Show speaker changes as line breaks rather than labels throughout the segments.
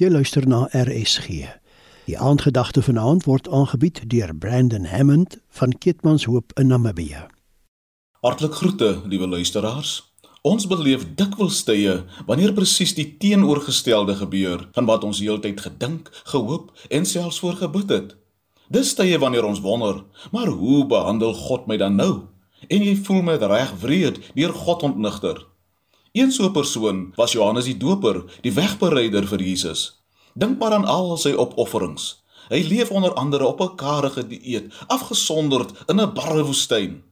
Jy luister na RSG. Die aandgedagte vanaand word aangebied deur Brandon Hammond van Kitmanshoop in Namibië.
Hartlik groete, liewe luisteraars. Ons beleef dikwels tye wanneer presies die teenoorgestelde gebeur van wat ons heeltyd gedink, gehoop en selfs voorgebid het. Dis tye wanneer ons wonder, maar hoe behandel God my dan nou? En jy voel met reg wreed deur God ontnigter. Een so 'n persoon was Johannes die Doper, die wegbereider vir Jesus. Dink maar aan al sy opofferings. Hy leef onder andere op 'n karige dieet, afgesonderd in 'n barre woestyn.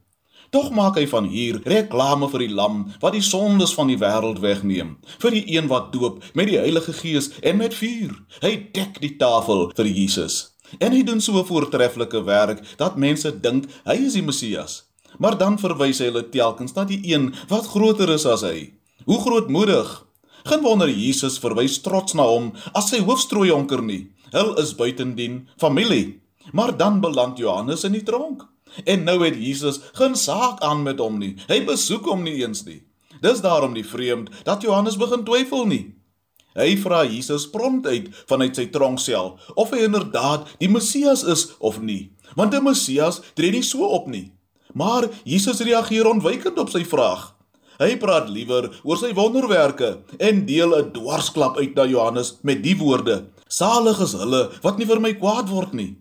Tog maak hy van hier reklame vir die lam wat die sondes van die wêreld wegneem, vir die een wat doop met die Heilige Gees en met vuur. Hy dek die tafel vir Jesus. En hy doen so 'n voortreffelike werk dat mense dink hy is die Messias. Maar dan verwys hy hulle telkens na die een wat groter is as hy. Hoe grootmoedig. Geen wonder Jesus verwys trots na hom as sy hoofstrooijonker nie. Hulle is buitendien familie. Maar dan beland Johannes in die tronk. En nou het Jesus geen saak aan met hom nie. Hy besoek hom nie eens nie. Dis daarom die vreemd dat Johannes begin twyfel nie. Hy vra Jesus prompt uit vanuit sy tronksel of hy inderdaad die Messias is of nie. Want 'n Messias tree nie so op nie. Maar Jesus reageer ontwykend op sy vraag. Hy praat liewer oor sy wonderwerke en deel 'n dwarsklap uit na Johannes met die woorde: Salig is hulle wat nie vir my kwaad word nie.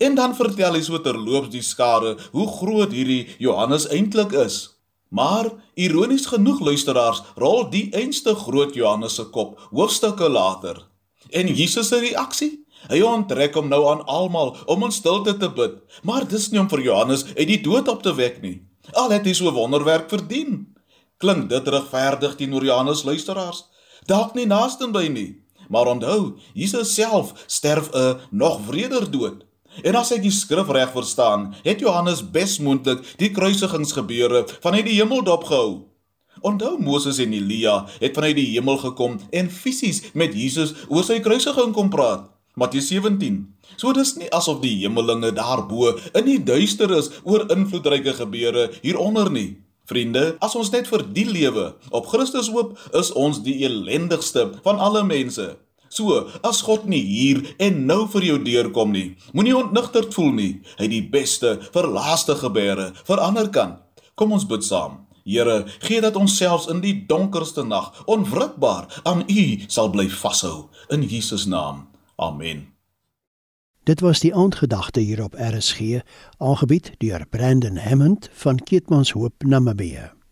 En dan vertel hy so terloops die skare hoe groot hierdie Johannes eintlik is. Maar ironies genoeg luisteraars, rol die einste groot Johannes se kop hoofstukke later. En Jesus se reaksie? Hy onttrek hom nou aan almal om in stilte te bid, maar dis nie om vir Johannes uit die dood op te wek nie. Al het hy so wonderwerk verdien. Klink dit regverdig teenoor Johannes luisteraars? Dalk nie naaste by nie, maar onthou, Jesus self sterf 'n nog wreder dood. En as hy die skrif reg verstaan, het Johannes besmoontlik die kruisigingsgebeure vanuit die hemel dopgehou. Onthou Moses en Elia het vanuit die hemel gekom en fisies met Jesus oor sy kruisiging kom praat. Matteus 17. So dis nie asof die hemelinge daarbo in die duister is oor invloedryke gebeure hieronder nie. Vriende, as ons net vir die lewe op Christus hoop, is ons die elendigste van alle mense. So, as God nie hier en nou vir jou deurkom nie, moenie ontnigterd voel nie. Hy die beste vir laaste gebeure vir ander kan. Kom ons bid saam. Here, gee dat ons selfs in die donkerste nag onwrikbaar aan U sal bly vashou in Jesus naam. Amen.
Dit was die aandgedagte hier op RSG, aangebied deur Brandon Hammond van Keetmanshoop Namibië.